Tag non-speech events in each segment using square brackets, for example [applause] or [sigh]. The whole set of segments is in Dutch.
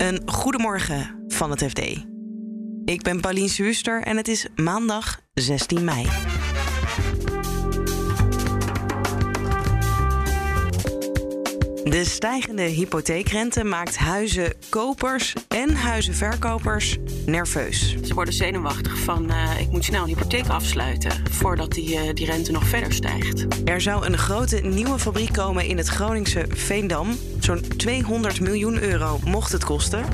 Een goedemorgen van het FD. Ik ben Paulien Zuurster en het is maandag 16 mei. De stijgende hypotheekrente maakt huizenkopers en huizenverkopers nerveus. Ze worden zenuwachtig van uh, ik moet snel een hypotheek afsluiten voordat die, uh, die rente nog verder stijgt. Er zou een grote nieuwe fabriek komen in het Groningse Veendam. Zo'n 200 miljoen euro mocht het kosten.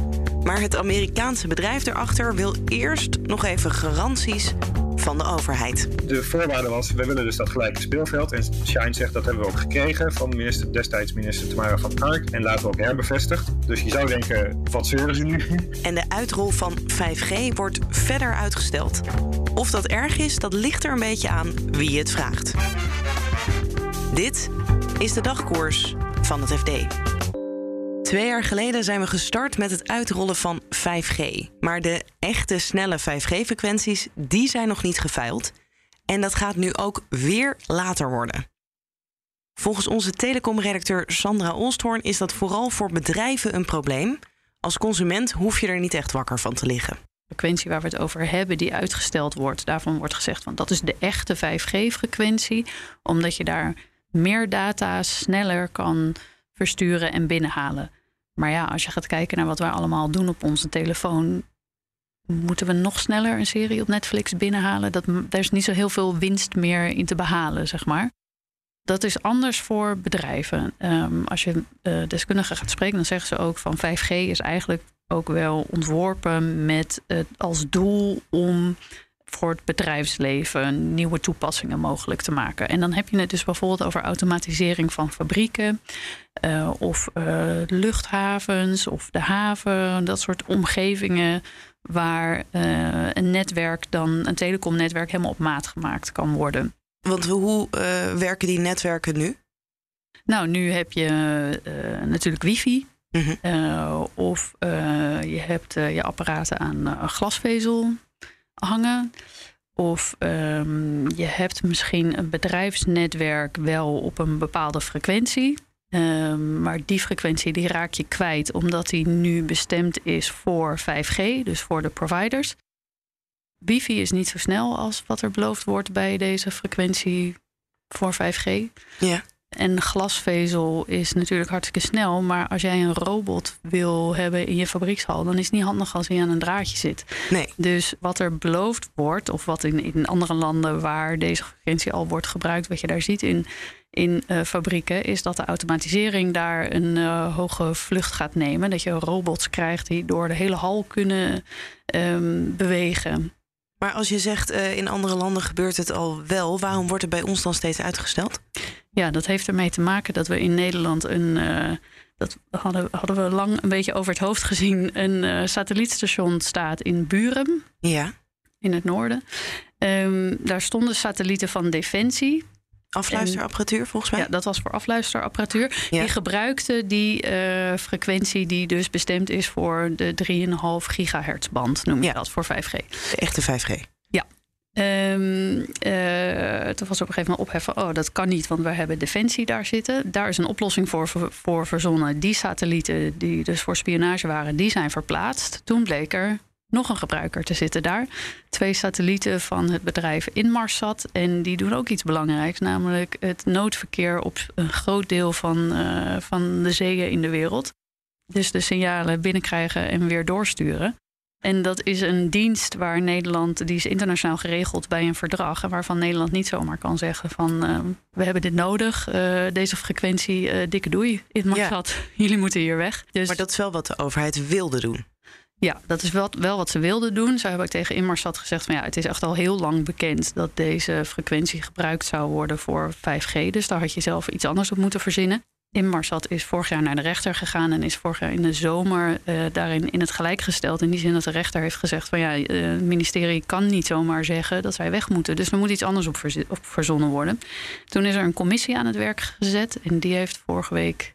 Maar het Amerikaanse bedrijf erachter wil eerst nog even garanties van de overheid. De voorwaarde was, we willen dus dat gelijke speelveld. En Shine zegt dat hebben we ook gekregen van minister, destijds minister Tamara van Ark. En later ook herbevestigd. Dus je zou denken, wat zeuren ze nu? En de uitrol van 5G wordt verder uitgesteld. Of dat erg is, dat ligt er een beetje aan wie het vraagt. Dit is de dagkoers van het FD. Twee jaar geleden zijn we gestart met het uitrollen van 5G. Maar de echte snelle 5G-frequenties, die zijn nog niet geveild. En dat gaat nu ook weer later worden. Volgens onze telecomredacteur Sandra Olsthoorn is dat vooral voor bedrijven een probleem. Als consument hoef je er niet echt wakker van te liggen. De frequentie waar we het over hebben, die uitgesteld wordt, daarvan wordt gezegd van dat is de echte 5G-frequentie, omdat je daar meer data sneller kan versturen en binnenhalen. Maar ja, als je gaat kijken naar wat wij allemaal doen op onze telefoon, moeten we nog sneller een serie op Netflix binnenhalen. Dat, er is niet zo heel veel winst meer in te behalen, zeg maar. Dat is anders voor bedrijven. Um, als je uh, deskundigen gaat spreken, dan zeggen ze ook van 5G is eigenlijk ook wel ontworpen met uh, als doel om voor het bedrijfsleven nieuwe toepassingen mogelijk te maken. En dan heb je het dus bijvoorbeeld over automatisering van fabrieken uh, of uh, luchthavens of de haven, dat soort omgevingen waar uh, een netwerk dan, een telecomnetwerk helemaal op maat gemaakt kan worden. Want hoe werken die netwerken nu? Nou, nu heb je natuurlijk wifi. Mm -hmm. of je hebt je apparaten aan glasvezel hangen. Of um, je hebt misschien een bedrijfsnetwerk wel op een bepaalde frequentie. Um, maar die frequentie die raak je kwijt omdat die nu bestemd is voor 5G, dus voor de providers. Wifi is niet zo snel als wat er beloofd wordt bij deze frequentie voor 5G. Ja. En glasvezel is natuurlijk hartstikke snel. Maar als jij een robot wil hebben in je fabriekshal, dan is het niet handig als hij aan een draadje zit. Nee. Dus wat er beloofd wordt, of wat in, in andere landen waar deze frequentie al wordt gebruikt, wat je daar ziet in, in uh, fabrieken, is dat de automatisering daar een uh, hoge vlucht gaat nemen. Dat je robots krijgt die door de hele hal kunnen um, bewegen. Maar als je zegt uh, in andere landen gebeurt het al wel, waarom wordt het bij ons dan steeds uitgesteld? Ja, dat heeft ermee te maken dat we in Nederland een. Uh, dat hadden, hadden we lang een beetje over het hoofd gezien. Een uh, satellietstation staat in Buren. Ja. In het noorden. Um, daar stonden satellieten van Defensie. Afluisterapparatuur en, volgens mij? Ja, dat was voor afluisterapparatuur. Ja. Die gebruikte die uh, frequentie die dus bestemd is voor de 3,5 gigahertz band, noem je ja. dat, voor 5G. De echte 5G. Um, uh, toen was op een gegeven moment opheffen, oh dat kan niet, want we hebben Defensie daar zitten. Daar is een oplossing voor, voor, verzonnen. Die satellieten die dus voor spionage waren, die zijn verplaatst. Toen bleek er nog een gebruiker te zitten daar. Twee satellieten van het bedrijf Inmarsat. En die doen ook iets belangrijks, namelijk het noodverkeer op een groot deel van, uh, van de zeeën in de wereld. Dus de signalen binnenkrijgen en weer doorsturen. En dat is een dienst waar Nederland, die is internationaal geregeld bij een verdrag. En waarvan Nederland niet zomaar kan zeggen van uh, we hebben dit nodig, uh, deze frequentie, uh, dikke doei, Inmarsat, ja. [laughs] jullie moeten hier weg. Dus, maar dat is wel wat de overheid wilde doen. Ja, dat is wel, wel wat ze wilden doen. Zo heb ik tegen Inmarsat gezegd: van ja, het is echt al heel lang bekend dat deze frequentie gebruikt zou worden voor 5G. Dus daar had je zelf iets anders op moeten verzinnen. Inmarsat is vorig jaar naar de rechter gegaan en is vorig jaar in de zomer uh, daarin in het gelijk gesteld. In die zin dat de rechter heeft gezegd: van ja, uh, het ministerie kan niet zomaar zeggen dat zij weg moeten. Dus er moet iets anders op, verz op verzonnen worden. Toen is er een commissie aan het werk gezet en die heeft vorige week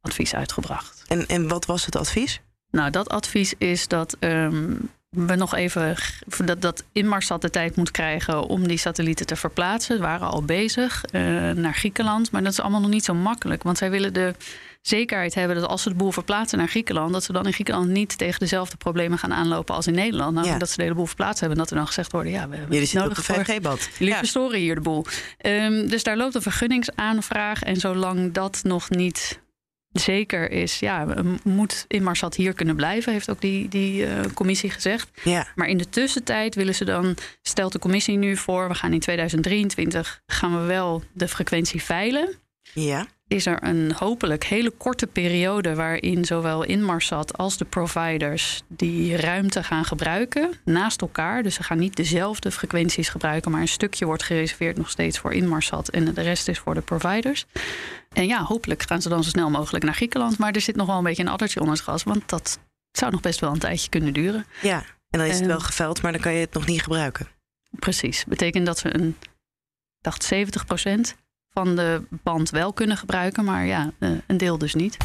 advies uitgebracht. En, en wat was het advies? Nou, dat advies is dat um, we nog even dat, dat Inmarsat de tijd moet krijgen om die satellieten te verplaatsen. We waren al bezig uh, naar Griekenland, maar dat is allemaal nog niet zo makkelijk. Want zij willen de zekerheid hebben dat als ze de boel verplaatsen naar Griekenland, dat ze dan in Griekenland niet tegen dezelfde problemen gaan aanlopen als in Nederland. Nou, Ja. Dat ze de hele boel verplaatst hebben en dat er dan gezegd wordt: ja, we hebben Jullie zitten op nodig de voor 5G-band. Jullie Ja. verstoren hier de boel. Ehm, dus daar loopt een vergunningsaanvraag. En zolang dat nog niet zeker is, ja, moet Inmarsat hier kunnen blijven, heeft ook die, die eh, commissie gezegd. Ja. Maar in de tussentijd willen ze dan, stelt de commissie nu voor, we gaan in 2023 gaan we wel de frequentie veilen. Ja. Is er een hopelijk hele korte periode waarin zowel Inmarsat als de providers die ruimte gaan gebruiken naast elkaar. Dus ze gaan niet dezelfde frequenties gebruiken, maar een stukje wordt gereserveerd nog steeds voor Inmarsat en de rest is voor de providers. En ja, hopelijk gaan ze dan zo snel mogelijk naar Griekenland. Maar er zit nog wel een beetje een addertje onder het gras, want dat zou nog best wel een tijdje kunnen duren. ja. En dan is het wel geveld, maar dan kan je het nog niet gebruiken. Precies. Betekent dat we een, dacht 70% van de band wel kunnen gebruiken, maar ja, eh, een deel dus niet.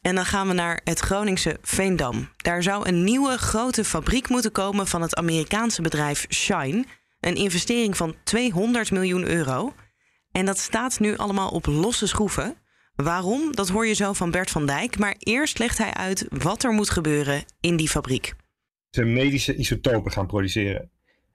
En dan gaan we naar het Groningse Veendam. Daar zou een nieuwe grote fabriek moeten komen van het Amerikaanse bedrijf Shine. Een investering van 200 miljoen euro. En dat staat nu allemaal op losse schroeven. Waarom? Dat hoor je zo van Bert van Dijk. Maar eerst legt hij uit wat er moet gebeuren in die fabriek. Ze medische isotopen gaan produceren.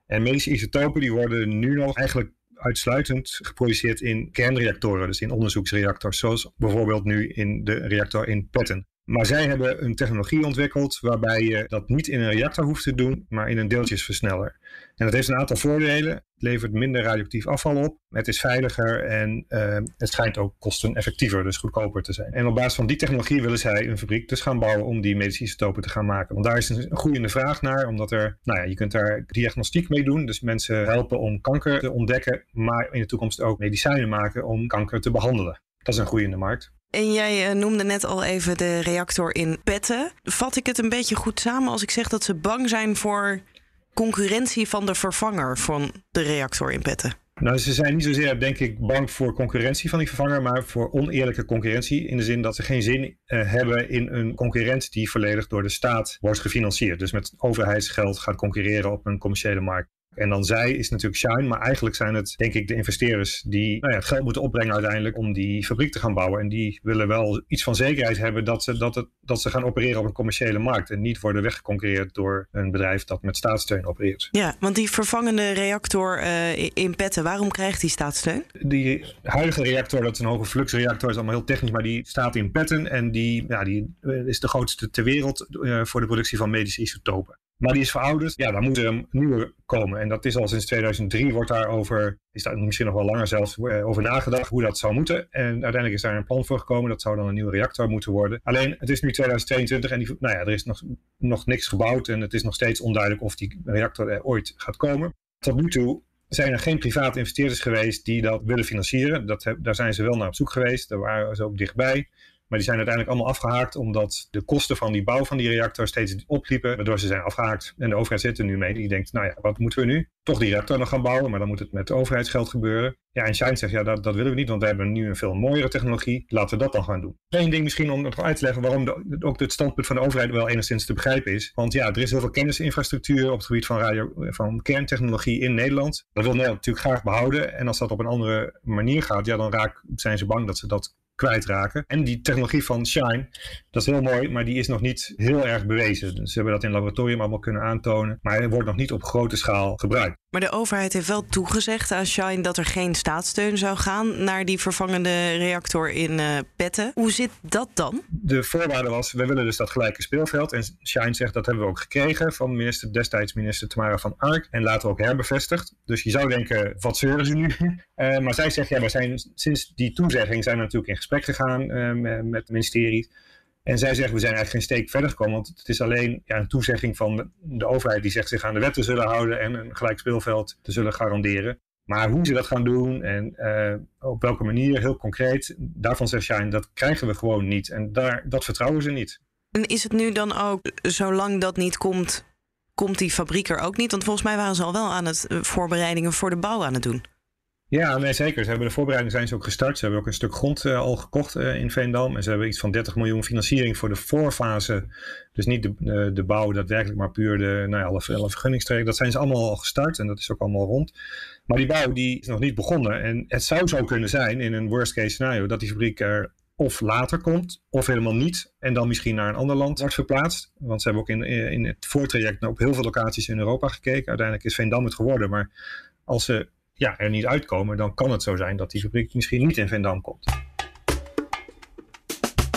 En medische isotopen die worden nu nog eigenlijk uitsluitend geproduceerd in kernreactoren, dus in onderzoeksreactors, zoals bijvoorbeeld nu in de reactor in Petten. Maar zij hebben een technologie ontwikkeld waarbij je dat niet in een reactor hoeft te doen, maar in een deeltjesversneller. En dat heeft een aantal voordelen. Het levert minder radioactief afval op, het is veiliger en eh, het schijnt ook kosteneffectiever, dus goedkoper te zijn. En op basis van die technologie willen zij een fabriek dus gaan bouwen om die medische isotopen te gaan maken. Want daar is een groeiende vraag naar, omdat er, nou ja, je kunt daar diagnostiek mee doen, dus mensen helpen om kanker te ontdekken, maar in de toekomst ook medicijnen maken om kanker te behandelen. Dat is een groeiende markt. En jij eh, noemde net al even de reactor in Petten. Vat ik het een beetje goed samen als ik zeg dat ze bang zijn voor concurrentie van de vervanger van de reactor in Petten? Nou, ze zijn niet zozeer, denk ik, bang voor concurrentie van die vervanger, maar voor oneerlijke concurrentie. In de zin dat ze geen zin eh, hebben in een concurrent die volledig door de staat wordt gefinancierd. Dus met overheidsgeld gaat concurreren op een commerciële markt. En dan zij is natuurlijk Shine, maar eigenlijk zijn het denk ik de investeerders die nou ja, het geld moeten opbrengen uiteindelijk om die fabriek te gaan bouwen. En die willen wel iets van zekerheid hebben dat ze, dat het, dat ze gaan opereren op een commerciële markt. En niet worden weggeconcurreerd door een bedrijf dat met staatssteun opereert. Ja, want die vervangende reactor eh, in Petten, waarom krijgt die staatssteun? Die huidige reactor, dat is een hoge fluxreactor, is allemaal heel technisch, maar die staat in Petten en die, ja, die eh, is de grootste ter wereld eh, voor de productie van medische isotopen. Maar die is verouderd. Ja, daar moet er een nieuwe komen. En dat is al sinds 2003 wordt daarover, is daar misschien nog wel langer zelfs, eh, over nagedacht hoe dat zou moeten. En uiteindelijk is daar een plan voor gekomen. Dat zou dan een nieuwe reactor moeten worden. Alleen, het is nu 2022 en die, nou ja, er is nog, nog niks gebouwd. En het is nog steeds onduidelijk of die reactor er ooit gaat komen. Tot nu toe zijn er geen private investeerders geweest die dat willen financieren. Dat daar zijn ze wel naar op zoek geweest. Daar waren ze ook dichtbij. Maar die zijn uiteindelijk allemaal afgehaakt omdat de kosten van die bouw van die reactor steeds opliepen. Waardoor ze zijn afgehaakt. En de overheid zit er nu mee. Die denkt, nou ja, wat moeten we nu? Toch die reactor nog gaan bouwen, maar dan moet het met overheidsgeld gebeuren. Ja, en Shine zegt, ja, dat, dat willen we niet, want we hebben nu een veel mooiere technologie. Laten we dat dan gaan doen. Eén ding misschien om nog uit te leggen waarom ook het standpunt van de overheid wel enigszins te begrijpen is. Want ja, er is heel veel kennisinfrastructuur op het gebied van, radio, van kerntechnologie in Nederland. Dat wil Nederland natuurlijk graag behouden. En als dat op een andere manier gaat, ja, dan raak, zijn ze bang dat ze dat kwijtraken. En die technologie van Shine, dat is heel mooi, maar die is nog niet heel erg bewezen. Ze hebben dat in het laboratorium allemaal kunnen aantonen, maar wordt nog niet op grote schaal gebruikt. Maar de overheid heeft wel toegezegd aan Shine dat er geen staatssteun zou gaan naar die vervangende reactor in uh, Petten. Hoe zit dat dan? De voorwaarde was, we willen dus dat gelijke speelveld. En Shine zegt dat hebben we ook gekregen van minister, destijds minister Tamara van Ark. En later ook herbevestigd. Dus je zou denken, wat zeuren ze nu? uh, [laughs] maar zij zegt, ja, we zijn sinds die toezegging zijn we natuurlijk in gesprek gegaan uh, met het ministerie. En zij zeggen, we zijn eigenlijk geen steek verder gekomen. Want het is alleen ja, een toezegging van de overheid die zegt zich aan de wet te zullen houden en een gelijk speelveld te zullen garanderen. Maar hoe ze dat gaan doen en uh, op welke manier, heel concreet, daarvan zegt Shine, dat krijgen we gewoon niet. En daar, dat vertrouwen ze niet. En is het nu dan ook, zolang dat niet komt, komt die fabriek er ook niet? Want volgens mij waren ze al wel aan het uh, voorbereidingen voor de bouw aan het doen. Ja, nee, zeker. Ze hebben de voorbereidingen zijn ze ook gestart. Ze hebben ook een stuk grond uh, al gekocht uh, in Veendam. En ze hebben iets van 30 miljoen financiering voor de voorfase. Dus niet de, uh, de bouw daadwerkelijk, maar puur de nou ja, alle, alle. Dat zijn ze allemaal al gestart en dat is ook allemaal rond. Maar die bouw die is nog niet begonnen. En het zou zo kunnen zijn in een worst case scenario dat die fabriek er of later komt, of helemaal niet. En dan misschien naar een ander land wordt verplaatst. Want ze hebben ook in, in het voortraject op heel veel locaties in Europa gekeken. Uiteindelijk is Veendam het geworden. Maar als ze ja, er niet uitkomen, dan kan het zo zijn dat die fabriek misschien niet in Veendam komt.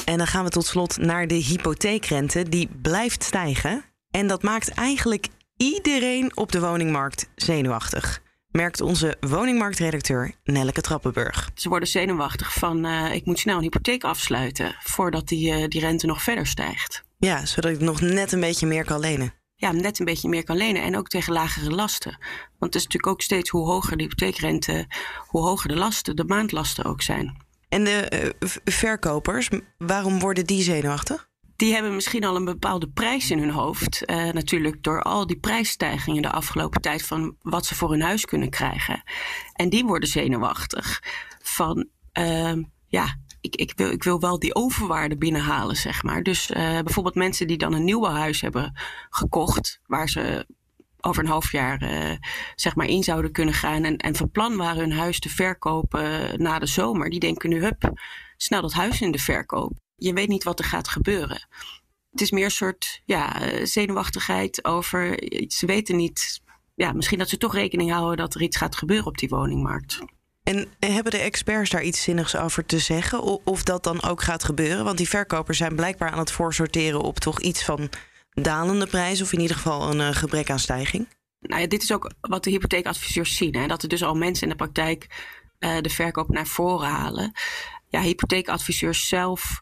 En dan gaan we tot slot naar de hypotheekrente. Die blijft stijgen. En dat maakt eigenlijk iedereen op de woningmarkt zenuwachtig merkt onze woningmarktredacteur Nelleke Trappenburg. Ze worden zenuwachtig van uh, ik moet snel een hypotheek afsluiten voordat die, uh, die rente nog verder stijgt. Ja, zodat ik nog net een beetje meer kan lenen. Ja, net een beetje meer kan lenen en ook tegen lagere lasten. Want het is natuurlijk ook steeds hoe hoger de hypotheekrente, hoe hoger de lasten, de maandlasten ook zijn. En de uh, verkopers, waarom worden die zenuwachtig? die hebben misschien al een bepaalde prijs in hun hoofd. Uh, natuurlijk door al die prijsstijgingen de afgelopen tijd van wat ze voor hun huis kunnen krijgen. En die worden zenuwachtig van, uh, ja, ik, ik, wil, ik wil wel die overwaarde binnenhalen, zeg maar. Dus uh, bijvoorbeeld mensen die dan een nieuw huis hebben gekocht, waar ze over een half jaar uh, zeg maar in zouden kunnen gaan en, en van plan waren hun huis te verkopen na de zomer, die denken nu, hup, snel dat huis in de verkoop je weet niet wat er gaat gebeuren. Het is meer een soort ja, zenuwachtigheid over. Ze weten niet. Ja, misschien dat ze toch rekening houden dat er iets gaat gebeuren op die woningmarkt. En hebben de experts daar iets zinnigs over te zeggen? Of dat dan ook gaat gebeuren? Want die verkopers zijn blijkbaar aan het voorsorteren op toch iets van dalende prijzen, of in ieder geval een uh, gebrek aan stijging. Nou ja, dit is ook wat de hypotheekadviseurs zien. Hè? Dat er dus al mensen in de praktijk uh, de verkoop naar voren halen. Ja, hypotheekadviseurs zelf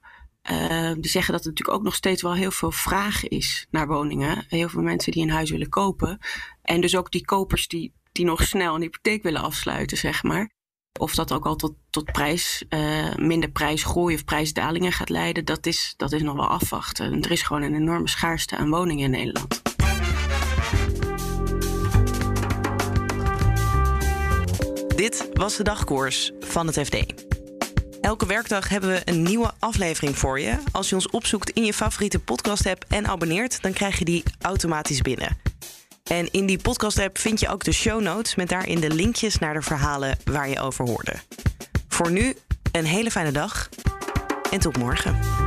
uh, die zeggen dat er natuurlijk ook nog steeds wel heel veel vraag is naar woningen. Heel veel mensen die een huis willen kopen. En dus ook die kopers die, die nog snel een hypotheek willen afsluiten, zeg maar. Of dat ook al tot, tot prijs, uh, minder prijsgroei of prijsdalingen gaat leiden, dat is, dat is nog wel afwachten. En er is gewoon een enorme schaarste aan woningen in Nederland. Dit was de dagkoers van het FD. Elke werkdag hebben we een nieuwe aflevering voor je. Als je ons opzoekt in je favoriete podcast-app en abonneert, dan krijg je die automatisch binnen. En in die podcast-app vind je ook de show notes met daarin de linkjes naar de verhalen waar je over hoorde. Voor nu een hele fijne dag en tot morgen.